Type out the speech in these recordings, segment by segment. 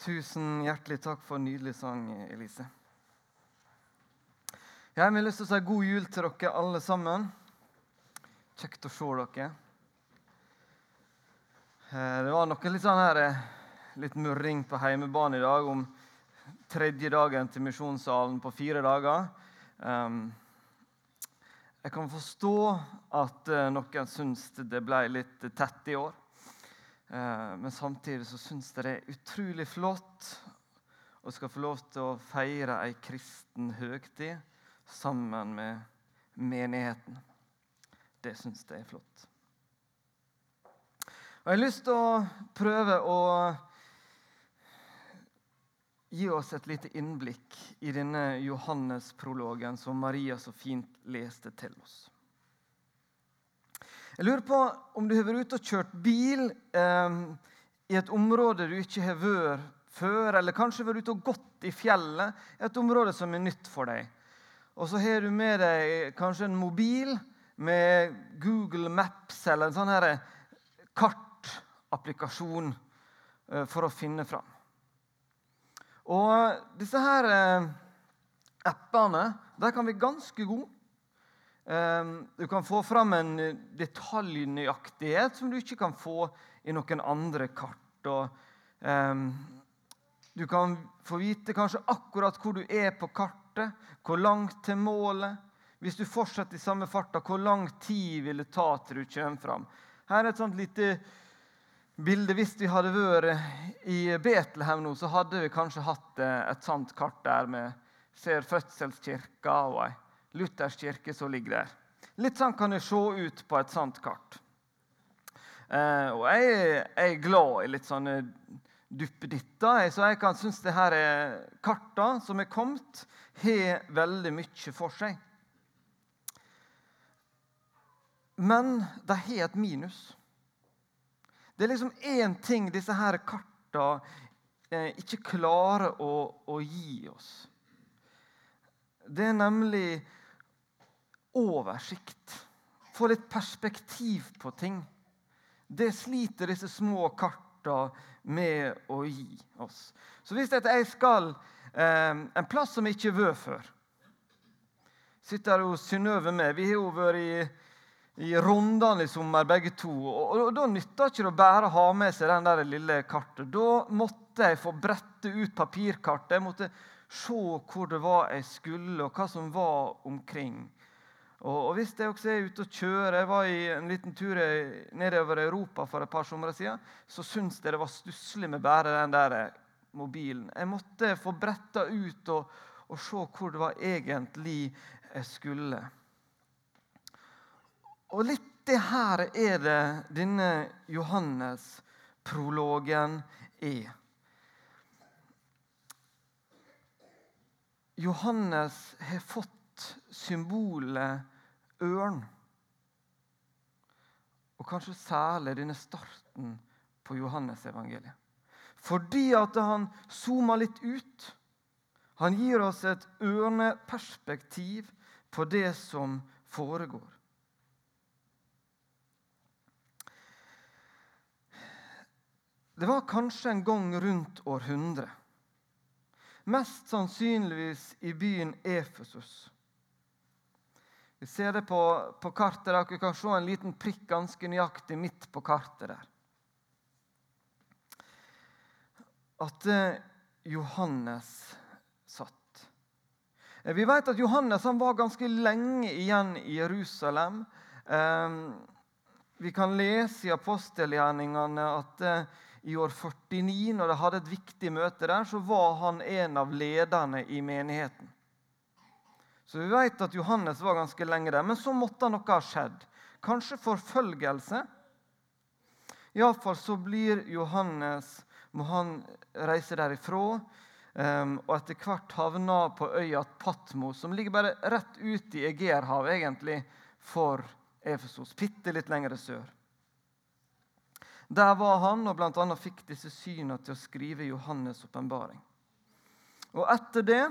Tusen hjertelig takk for en nydelig sang, Elise. Jeg har lyst til å si god jul til dere alle sammen. Kjekt å se dere. Eh, det var noe litt sånn her, eh, litt murring på heimebane i dag om tredje dagen til misjonssalen på fire dager. Ehm, jeg kan forstå at eh, noen syns det ble litt tett i år. Eh, men samtidig så syns jeg det er utrolig flott å skal få lov til å feire ei kristen høgtid sammen med menigheten. Det syns jeg er flott. Og Jeg har lyst til å prøve å gi oss et lite innblikk i denne Johannes-prologen som Maria så fint leste til oss. Jeg lurer på om du har vært ute og kjørt bil eh, i et område du ikke har vært før, eller kanskje vært ute og gått i fjellet, et område som er nytt for deg. Og så har du med deg kanskje en mobil med Google Maps eller en sånn her kartapplikasjon eh, for å finne fram. Og disse her eh, appene der kan vi ganske gode. Ehm, du kan få fram en detaljnøyaktighet som du ikke kan få i noen andre kart. Og, um, du kan få vite kanskje akkurat hvor du er på kartet, hvor langt til målet. Hvis du fortsetter i samme farta, hvor lang tid vil det ta til du kommer fram? Her er et sånt lite bilde. Hvis vi hadde vært i Betlehem nå, så hadde vi kanskje hatt eh, et sånt kart der med ser fødselskirka og ei Luthers kirke som ligger der. Litt sånn kan det se ut på et sånt kart. Eh, og jeg, jeg, er glad i litt sånne duppeditter, så jeg kan synes det her er kartene som er kommet, har veldig mye for seg. Men de har et minus. Det er liksom én ting disse her kartene eh, ikke klarer å, å gi oss. Det er nemlig oversikt. Få litt perspektiv på ting. Det sliter disse små karta med å gi oss. Så hvis jeg skal eh, en plass som jeg ikke har vært før Sitter hos Synnøve med. Vi har jo vært i, i Rondane i sommer, begge to. Og, og, og Da nytter ikke å bare ha med seg den der lille kartet. Da måtte jeg få brette ut papirkartet. Jeg måtte se hvor det var jeg skulle, og hva som var omkring. Og, og Hvis jeg også er ute og kjører Jeg var i en liten tur nedover Europa for et par somre siden. Så syns jeg det var stusslig med bare den der mobilen. Jeg måtte få bretta ut og, og se hvor det var egentlig jeg skulle. Og litt det her er det denne Johannes-prologen er. Johannes har fått symbolet ørn. Og kanskje særlig denne starten på Johannes-evangeliet. Fordi at han zoomer litt ut. Han gir oss et ørneperspektiv på det som foregår. Det var kanskje en gang rundt århundre. Mest sannsynligvis i byen Efesus vi ser det på, på kartet. Dere kan se en liten prikk ganske nøyaktig midt på kartet der. At eh, Johannes satt. Eh, vi vet at Johannes var ganske lenge igjen i Jerusalem. Eh, vi kan lese i apostelgjerningene at i år 49, når de hadde et viktig møte der, så var han en av lederne i menigheten. Så vi vet at Johannes var ganske lenge der. Men så måtte noe ha skjedd. Kanskje forfølgelse. Iallfall så blir Johannes må han reise derifra. Um, og etter hvert havna på øya Patmos, som ligger bare rett ut i Egerhavet egentlig, for Efesos. Bitte litt lenger sør. Der var han og bl.a. fikk disse synene til å skrive Johannes' åpenbaring. Og etter det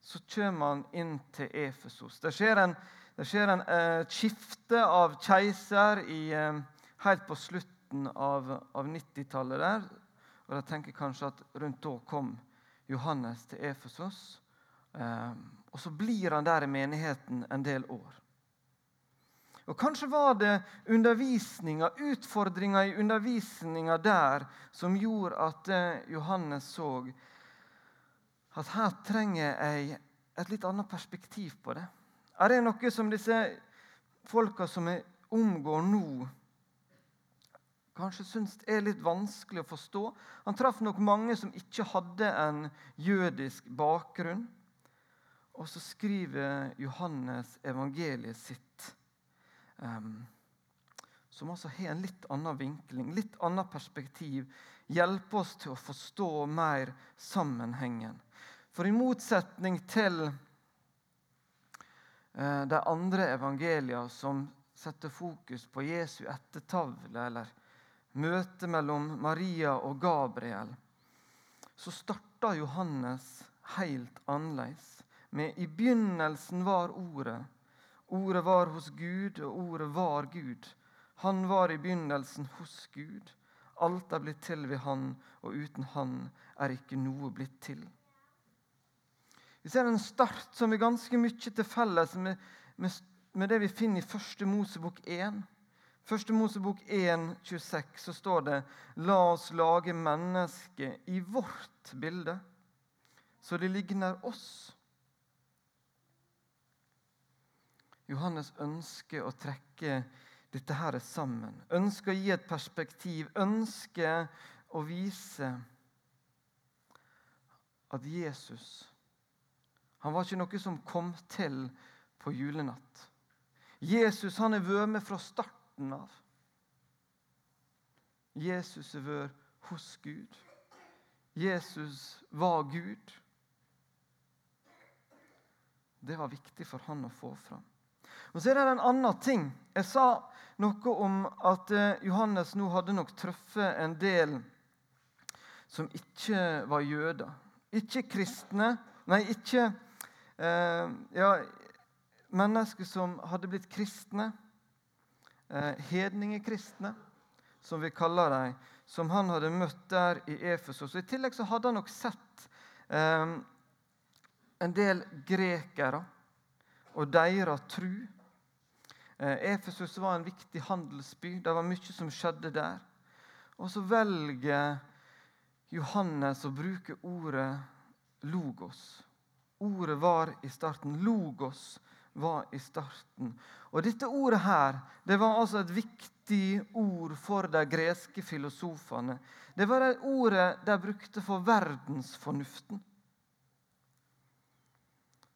så kommer han inn til Efesos. Det skjer en, det skjer en eh, skifte av keiser i, eh, helt på slutten av, av 90-tallet. der. Og De tenker kanskje at rundt da kom Johannes til Efesos. Eh, og så blir han der i menigheten en del år. Og Kanskje var det undervisninga, utfordringa i undervisninga der som gjorde at eh, Johannes så at her trenger jeg et litt annet perspektiv på det. Er det noe som disse folka som jeg omgår nå, kanskje syns er litt vanskelig å forstå? Han traff nok mange som ikke hadde en jødisk bakgrunn. Og så skriver Johannes evangeliet sitt um, som altså har en litt annen vinkling, litt annet perspektiv, hjelper oss til å forstå mer sammenhengen. For i motsetning til uh, de andre evangeliene som setter fokus på Jesu ettertavle eller møtet mellom Maria og Gabriel, så starta Johannes helt annerledes. Med 'I begynnelsen var Ordet', Ordet var hos Gud, og ordet var Gud. Han var i begynnelsen hos Gud. Alt er blitt til ved Han, og uten Han er ikke noe blitt til. Vi ser en start som er ganske mye til felles med, med, med det vi finner i første Mosebok 1. Første Mosebok 1, 26, så står det La oss lage mennesket i vårt bilde, så det ligner oss. Johannes ønsker å trekke dette her sammen. Ønsker å gi et perspektiv. Ønsker å vise at Jesus han var ikke noe som kom til på julenatt. Jesus han er vært med fra starten av. Jesus er vært hos Gud. Jesus var Gud. Det var viktig for han å få fram. Og Så er det en annen ting. Jeg sa noe om at eh, Johannes nå hadde nok truffet en del som ikke var jøder. Ikke kristne. Nei, ikke eh, ja, mennesker som hadde blitt kristne. Eh, hedningekristne, som vi kaller dem. Som han hadde møtt der i Efesos. I tillegg så hadde han nok sett eh, en del grekere og deres tru. Eh, Efesus var en viktig handelsby. Det var mye som skjedde der. Og så velger Johannes å bruke ordet logos. Ordet var i starten. Logos var i starten. Og Dette ordet her, det var altså et viktig ord for de greske filosofene. Det var det ordet de brukte for verdensfornuften.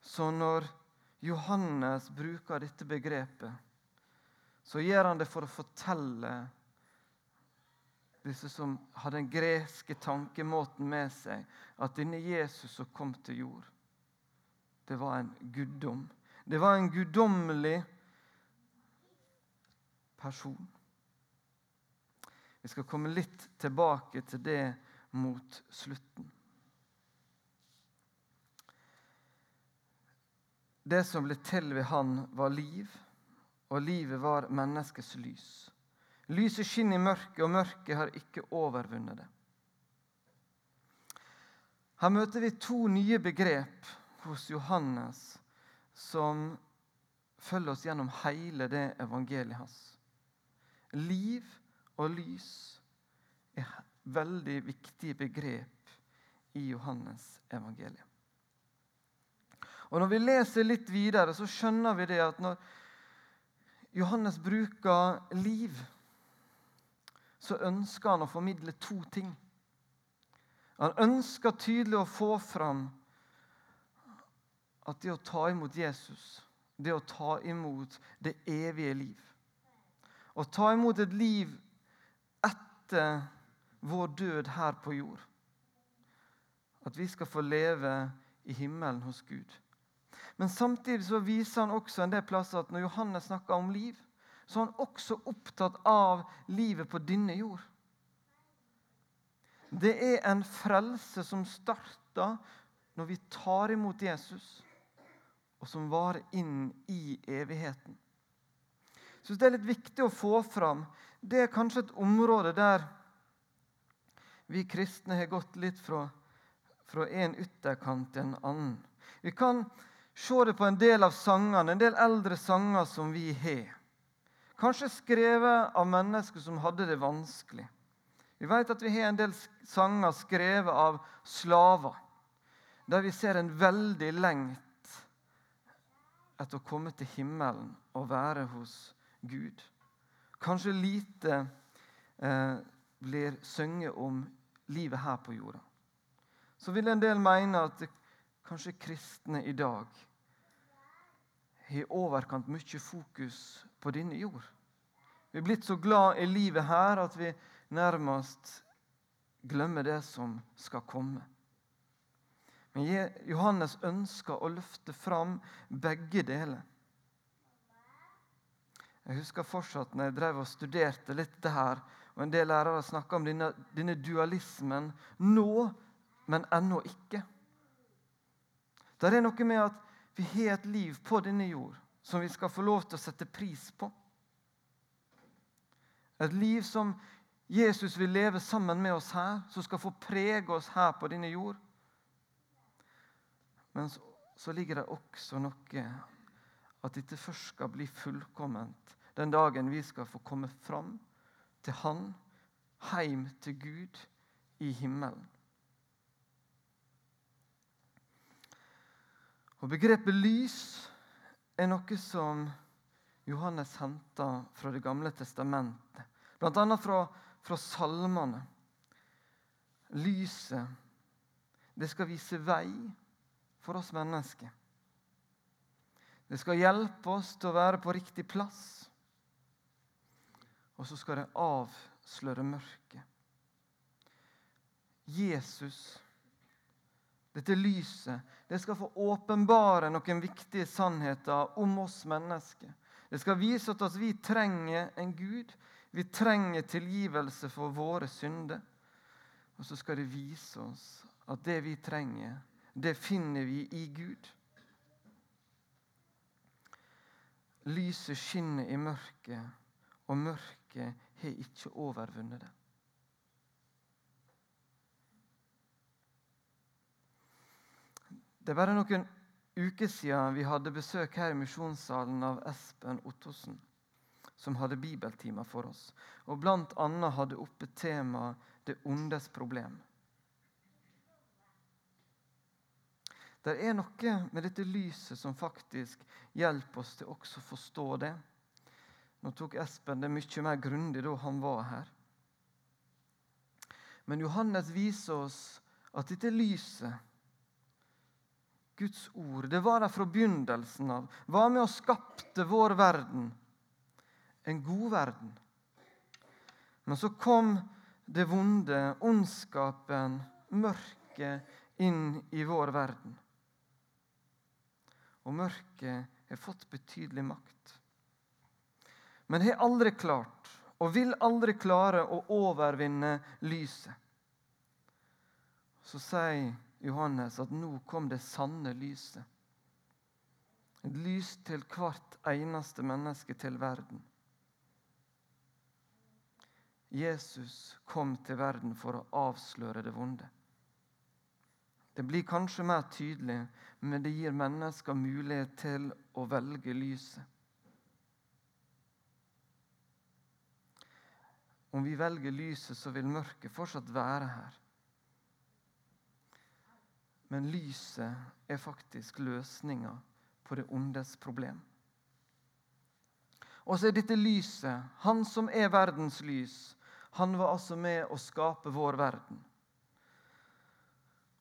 Så når Johannes bruker dette begrepet, så gjør han det for å fortelle disse som har den greske tankemåten med seg, at denne Jesus som kom til jord, det var en guddom. Det var en guddommelig person. Vi skal komme litt tilbake til det mot slutten. Det som ble til ved han, var liv og livet var menneskets lys. Lyset skinner i mørket, og mørket har ikke overvunnet det. Her møter vi to nye begrep hos Johannes som følger oss gjennom hele det evangeliet hans. Liv og lys er veldig viktige begrep i Johannes evangeliet. Og Når vi leser litt videre, så skjønner vi det at når Johannes bruker liv, så ønsker han å formidle to ting. Han ønsker tydelig å få fram at det å ta imot Jesus, det å ta imot det evige liv Å ta imot et liv etter vår død her på jord At vi skal få leve i himmelen hos Gud. Men samtidig så viser han også en del plasser at når Johannes snakker om liv, så er han også opptatt av livet på denne jord. Det er en frelse som starter når vi tar imot Jesus, og som varer inn i evigheten. Jeg syns Det er litt viktig å få fram. Det er kanskje et område der vi kristne har gått litt fra, fra en ytterkant til en annen. Vi kan se det på en del av sangene, en del eldre sanger som vi har. Kanskje skrevet av mennesker som hadde det vanskelig. Vi vet at vi har en del sanger skrevet av slaver, der vi ser en veldig lengt etter å komme til himmelen og være hos Gud. Kanskje lite eh, blir sunget om livet her på jorda. Så vil en del mene at kanskje kristne i dag har overkant mye fokus på denne jord. Vi er blitt så glad i livet her at vi nærmest glemmer det som skal komme. Men Johannes ønsker å løfte fram begge deler. Jeg husker fortsatt når jeg drev og studerte litt det her, og en del lærere snakka om denne, denne dualismen nå, men ennå ikke. Det er noe med at vi har et liv på denne jord som vi skal få lov til å sette pris på. Et liv som Jesus vil leve sammen med oss her, som skal få prege oss her på denne jord. Men så, så ligger det også noe at dette først skal bli fullkomment den dagen vi skal få komme fram til Han, hjem til Gud i himmelen. Og Begrepet lys er noe som Johannes henter fra Det gamle testamentet, bl.a. fra, fra salmene. Lyset, det skal vise vei for oss mennesker. Det skal hjelpe oss til å være på riktig plass. Og så skal det avsløre mørket. Jesus dette lyset det skal få åpenbare noen viktige sannheter om oss mennesker. Det skal vise at vi trenger en Gud. Vi trenger tilgivelse for våre synder. Og så skal det vise oss at det vi trenger, det finner vi i Gud. Lyset skinner i mørket, og mørket har ikke overvunnet det. Det er bare noen uker siden vi hadde besøk her i misjonssalen av Espen Ottosen, som hadde bibeltimer for oss, og bl.a. hadde oppe temaet 'Det ondes problem'. Det er noe med dette lyset som faktisk hjelper oss til også å forstå det. Nå tok Espen det mye mer grundig da han var her. Men Johannes viser oss at dette lyset Guds ord. Det var der fra begynnelsen av. Var med og skapte vår verden. En god verden. Men så kom det vonde, ondskapen, mørket, inn i vår verden. Og mørket har fått betydelig makt. Men har aldri klart, og vil aldri klare, å overvinne lyset. Så sier Johannes at nå kom det sanne lyset. Et lys til hvert eneste menneske til verden. Jesus kom til verden for å avsløre det vonde. Det blir kanskje mer tydelig, men det gir mennesker mulighet til å velge lyset. Om vi velger lyset, så vil mørket fortsatt være her. Men lyset er faktisk løsninga på det ondes problem. Og så er dette lyset, han som er verdens lys, han var altså med å skape vår verden.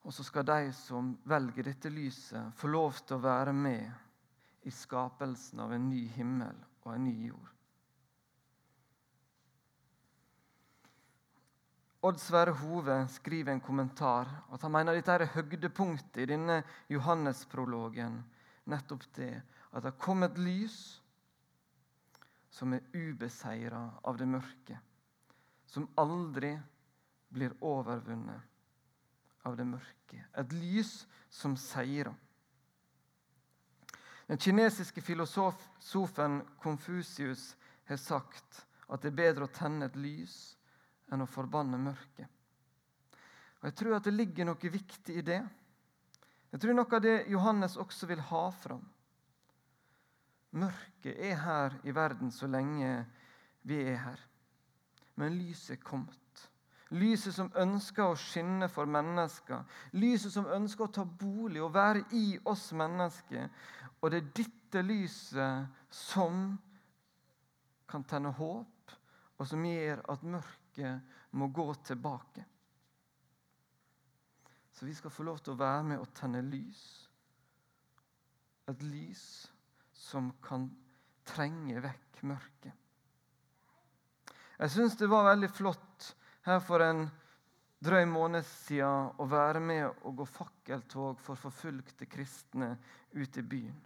Og så skal de som velger dette lyset, få lov til å være med i skapelsen av en ny himmel og en ny jord. Odd Sverre Hove skriver en kommentar at han mener dette er høydepunktet i denne Johannes-prologen. Nettopp det at det kom et lys som er ubeseira av det mørke. Som aldri blir overvunnet av det mørke. Et lys som seirer. Den kinesiske filosofen Konfusius har sagt at det er bedre å tenne et lys enn å forbanne mørket. Og Jeg tror at det ligger noe viktig i det. Jeg tror noe av det Johannes også vil ha fram. Mørket er her i verden så lenge vi er her. Men lyset er kommet. Lyset som ønsker å skinne for mennesker. Lyset som ønsker å ta bolig og være i oss mennesker. Og det er dette lyset som kan tenne håp, og som gjør at mørket må gå tilbake. Så vi skal få lov til å være med og tenne lys. Et lys som kan trenge vekk mørket. Jeg syns det var veldig flott her for en drøy måned siden å være med og gå fakkeltog for forfulgte kristne ute i byen.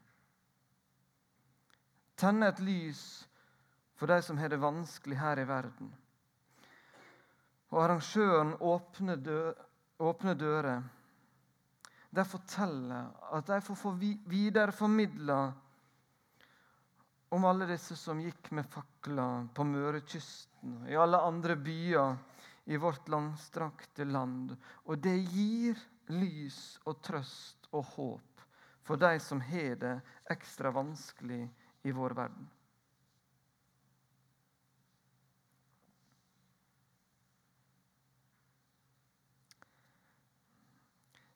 Tenne et lys for de som har det vanskelig her i verden. Og arrangøren åpner, dø åpner dører. De forteller at de får få videreformidla om alle disse som gikk med fakler på Mørekysten og i alle andre byer i vårt langstrakte land. Og det gir lys og trøst og håp for de som har det ekstra vanskelig i vår verden.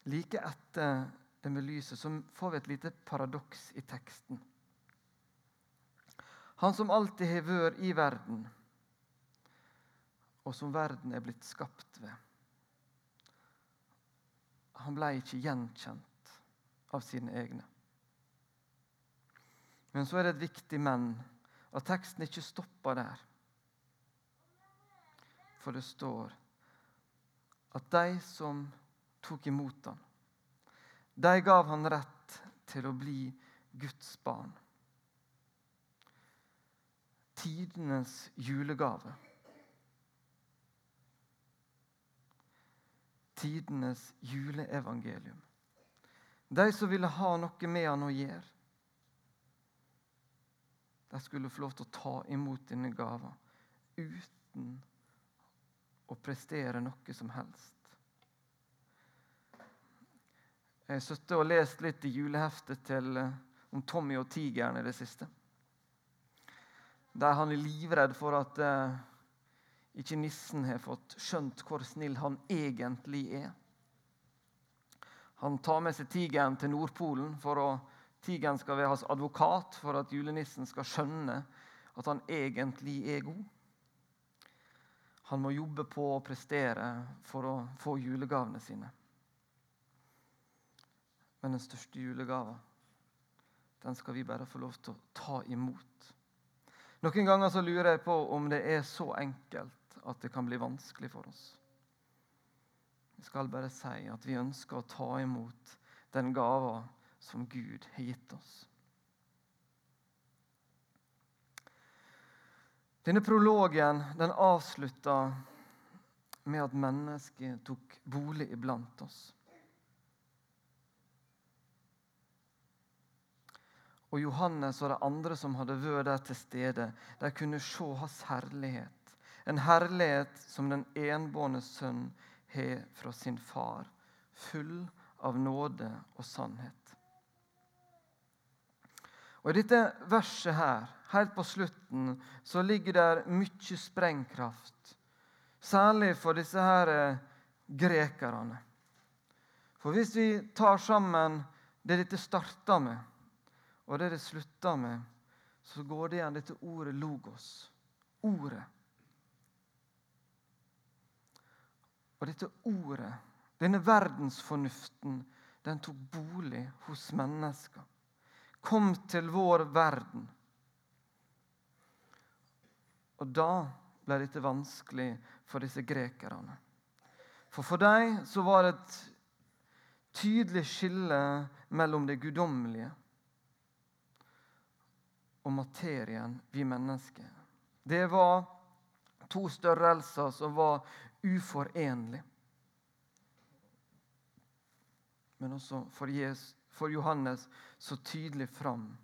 Like etter det med lyset så får vi et lite paradoks i teksten. Han som alltid har vært i verden, og som verden er blitt skapt ved. Han ble ikke gjenkjent av sine egne. Men så er det et viktig men, at teksten ikke stopper der. For det står at de som tok imot ham. De gav han rett til å bli Guds barn. Tidenes julegave. Tidenes juleevangelium. De som ville ha noe med han å gjøre, de skulle få lov til å ta imot denne gava uten å prestere noe som helst. Jeg har og lest litt i juleheftet til, eh, om Tommy og tigeren i det siste. Der han er livredd for at uh, ikke nissen har fått skjønt hvor snill han egentlig er. Han tar med seg tigeren til Nordpolen for å tigeren skal være hans advokat for at julenissen skal skjønne at han egentlig er god. Han må jobbe på og prestere for å få julegavene sine. Men den største julegava, den skal vi bare få lov til å ta imot. Noen ganger så lurer jeg på om det er så enkelt at det kan bli vanskelig for oss. Vi skal bare si at vi ønsker å ta imot den gava som Gud har gitt oss. Denne prologen den avslutta med at mennesket tok bolig iblant oss. Og Johannes og de andre som hadde vært der til stede, de kunne se hans herlighet. En herlighet som den enbårne sønn har fra sin far, full av nåde og sannhet. Og I dette verset her, helt på slutten, så ligger der mye sprengkraft. Særlig for disse her eh, grekerne. For hvis vi tar sammen det dette starta med og det det slutter med, så går det igjen dette ordet 'logos'. Ordet. Og dette ordet, denne verdensfornuften, den tok bolig hos mennesker. Kom til vår verden. Og da ble dette vanskelig for disse grekerne. For for dem så var det et tydelig skille mellom det guddommelige og materien, vi mennesker. Det var to størrelser som var uforenlige. Men også for, Jesus, for Johannes så tydelig fram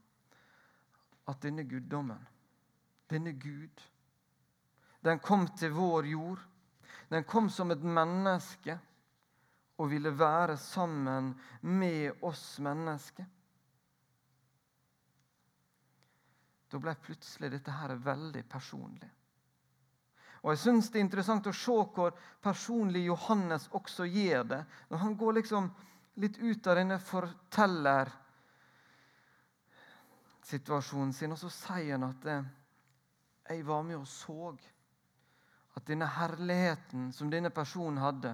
at denne guddommen, denne Gud, den kom til vår jord. Den kom som et menneske og ville være sammen med oss mennesker. Da ble plutselig dette her veldig personlig. Og Jeg syns det er interessant å se hvor personlig Johannes også gjør det. Når han går liksom litt ut av denne fortellersituasjonen sin, og så sier han at eh, 'jeg var med og så' at denne herligheten som denne personen hadde,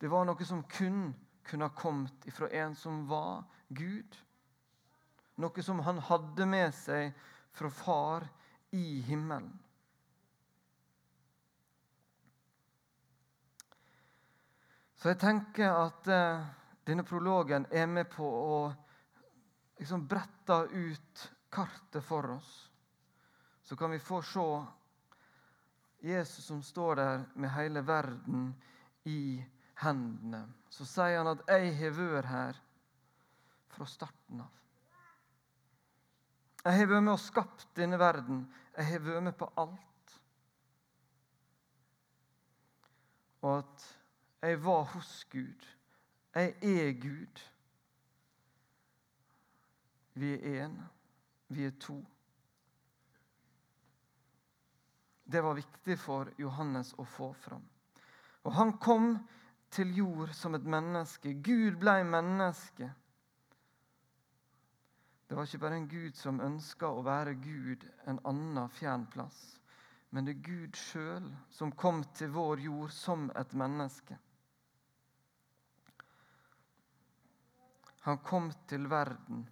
det var noe som kun kunne ha kommet ifra en som var Gud. Noe som han hadde med seg fra far i himmelen. Så jeg tenker at eh, denne prologen er med på å liksom brette ut kartet for oss. Så kan vi få se Jesus som står der med hele verden i hendene. Så sier han at 'jeg har vært her fra starten av'. Jeg har vært med og skapt denne verden. Jeg har vært med på alt. Og at jeg var hos Gud. Jeg er Gud. Vi er én. Vi er to. Det var viktig for Johannes å få fram. Og han kom til jord som et menneske. Gud ble menneske. Det var ikke bare en Gud som ønska å være Gud en annen fjern plass. Men det er Gud sjøl som kom til vår jord som et menneske. Han kom til verden.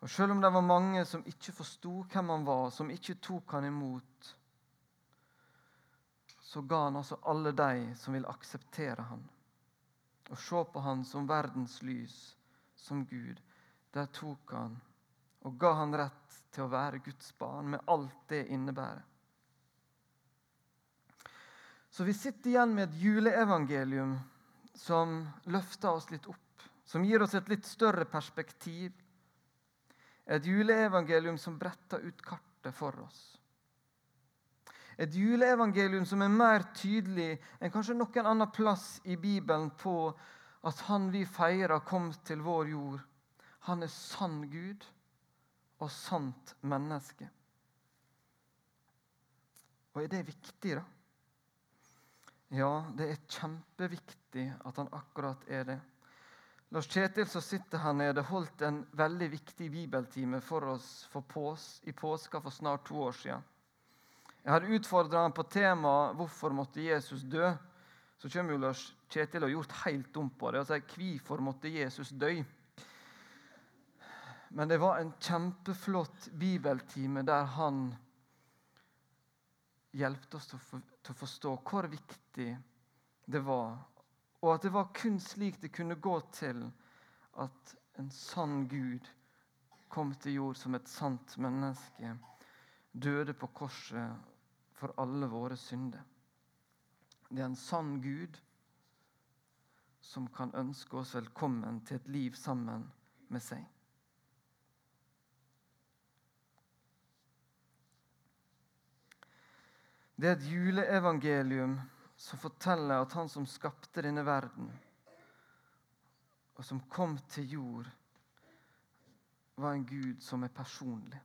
Og Selv om det var mange som ikke forsto hvem han var, som ikke tok han imot, så ga han altså alle de som vil akseptere han, og se på han som verdens lys, som Gud. Der tok han og ga han rett til å være Guds barn, med alt det innebærer. Så vi sitter igjen med et juleevangelium som løfter oss litt opp som gir oss et litt større perspektiv. Et juleevangelium som bretter ut kartet for oss. Et juleevangelium som er mer tydelig enn kanskje noen annen plass i Bibelen på at han vi feirer, kom til vår jord. Han er sann Gud og sant menneske. Og er det viktig, da? Ja, det er kjempeviktig at han akkurat er det. Lars Kjetil som sitter her nede, holdt en veldig viktig bibeltime for oss for pås, i påska for snart to år siden. Jeg hadde utfordra ham på temaet 'Hvorfor måtte Jesus dø?' Så kommer Lars Kjetil og har gjort helt om på det og sier 'Hvorfor måtte Jesus dø?' Men det var en kjempeflott bibeltime der han hjelpte oss til å forstå hvor viktig det var og at det var kun slik det kunne gå til at en sann Gud kom til jord som et sant menneske, døde på korset for alle våre synder. Det er en sann Gud som kan ønske oss velkommen til et liv sammen med seg. Det er et juleevangelium som forteller at han som skapte denne verden, og som kom til jord, var en Gud som er personlig.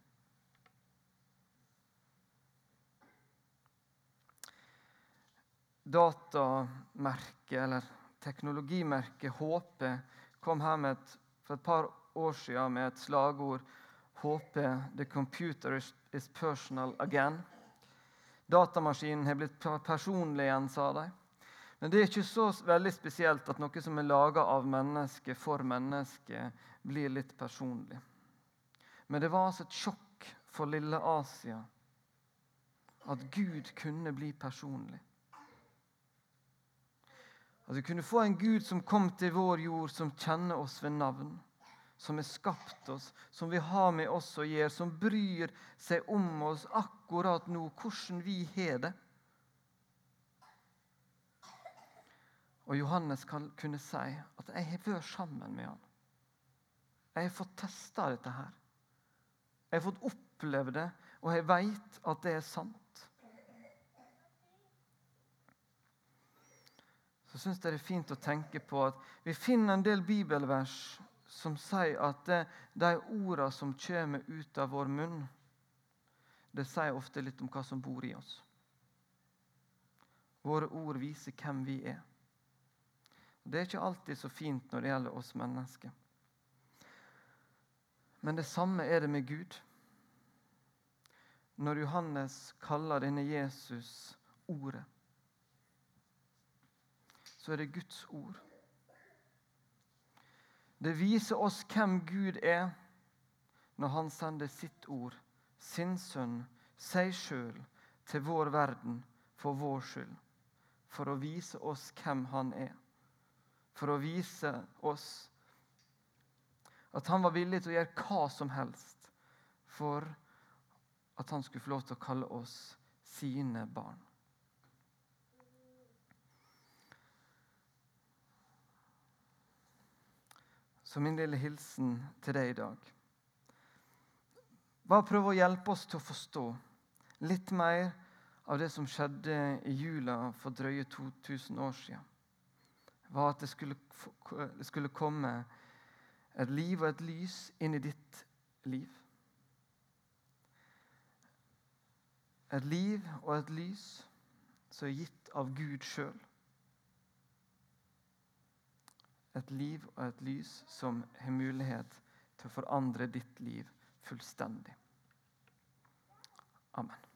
Datamerket, eller teknologimerket HP, kom her med et, for et par år siden med et slagord HP, 'The computer is personal again'. Datamaskinen har blitt personlig igjen, sa de. Men det er ikke så veldig spesielt at noe som er laga av menneske for menneske, blir litt personlig. Men det var altså et sjokk for lille Asia at Gud kunne bli personlig. At vi kunne få en Gud som kom til vår jord, som kjenner oss ved navn som har skapt oss, som vi har med oss å gjøre, som bryr seg om oss akkurat nå, hvordan vi har det. Og Johannes kan kunne si at 'jeg har vært sammen med han'. Jeg har fått testa dette her. Jeg har fått oppleve det, og jeg veit at det er sant. Så syns jeg det er fint å tenke på at vi finner en del bibelvers som sier at de ordene som kommer ut av vår munn, det sier ofte litt om hva som bor i oss. Våre ord viser hvem vi er. Det er ikke alltid så fint når det gjelder oss mennesker. Men det samme er det med Gud. Når Johannes kaller denne Jesus Ordet, så er det Guds ord. Det viser oss hvem Gud er når han sender sitt ord, sin sønn, seg sjøl, til vår verden for vår skyld. For å vise oss hvem han er. For å vise oss at han var villig til å gjøre hva som helst for at han skulle få lov til å kalle oss sine barn. Så min lille hilsen til deg i dag Bare prøv å hjelpe oss til å forstå litt mer av det som skjedde i jula for drøye 2000 år siden. Var at det skulle, det skulle komme et liv og et lys inn i ditt liv. Et liv og et lys som er gitt av Gud sjøl et liv og et lys som har mulighet til å forandre ditt liv fullstendig. Amen.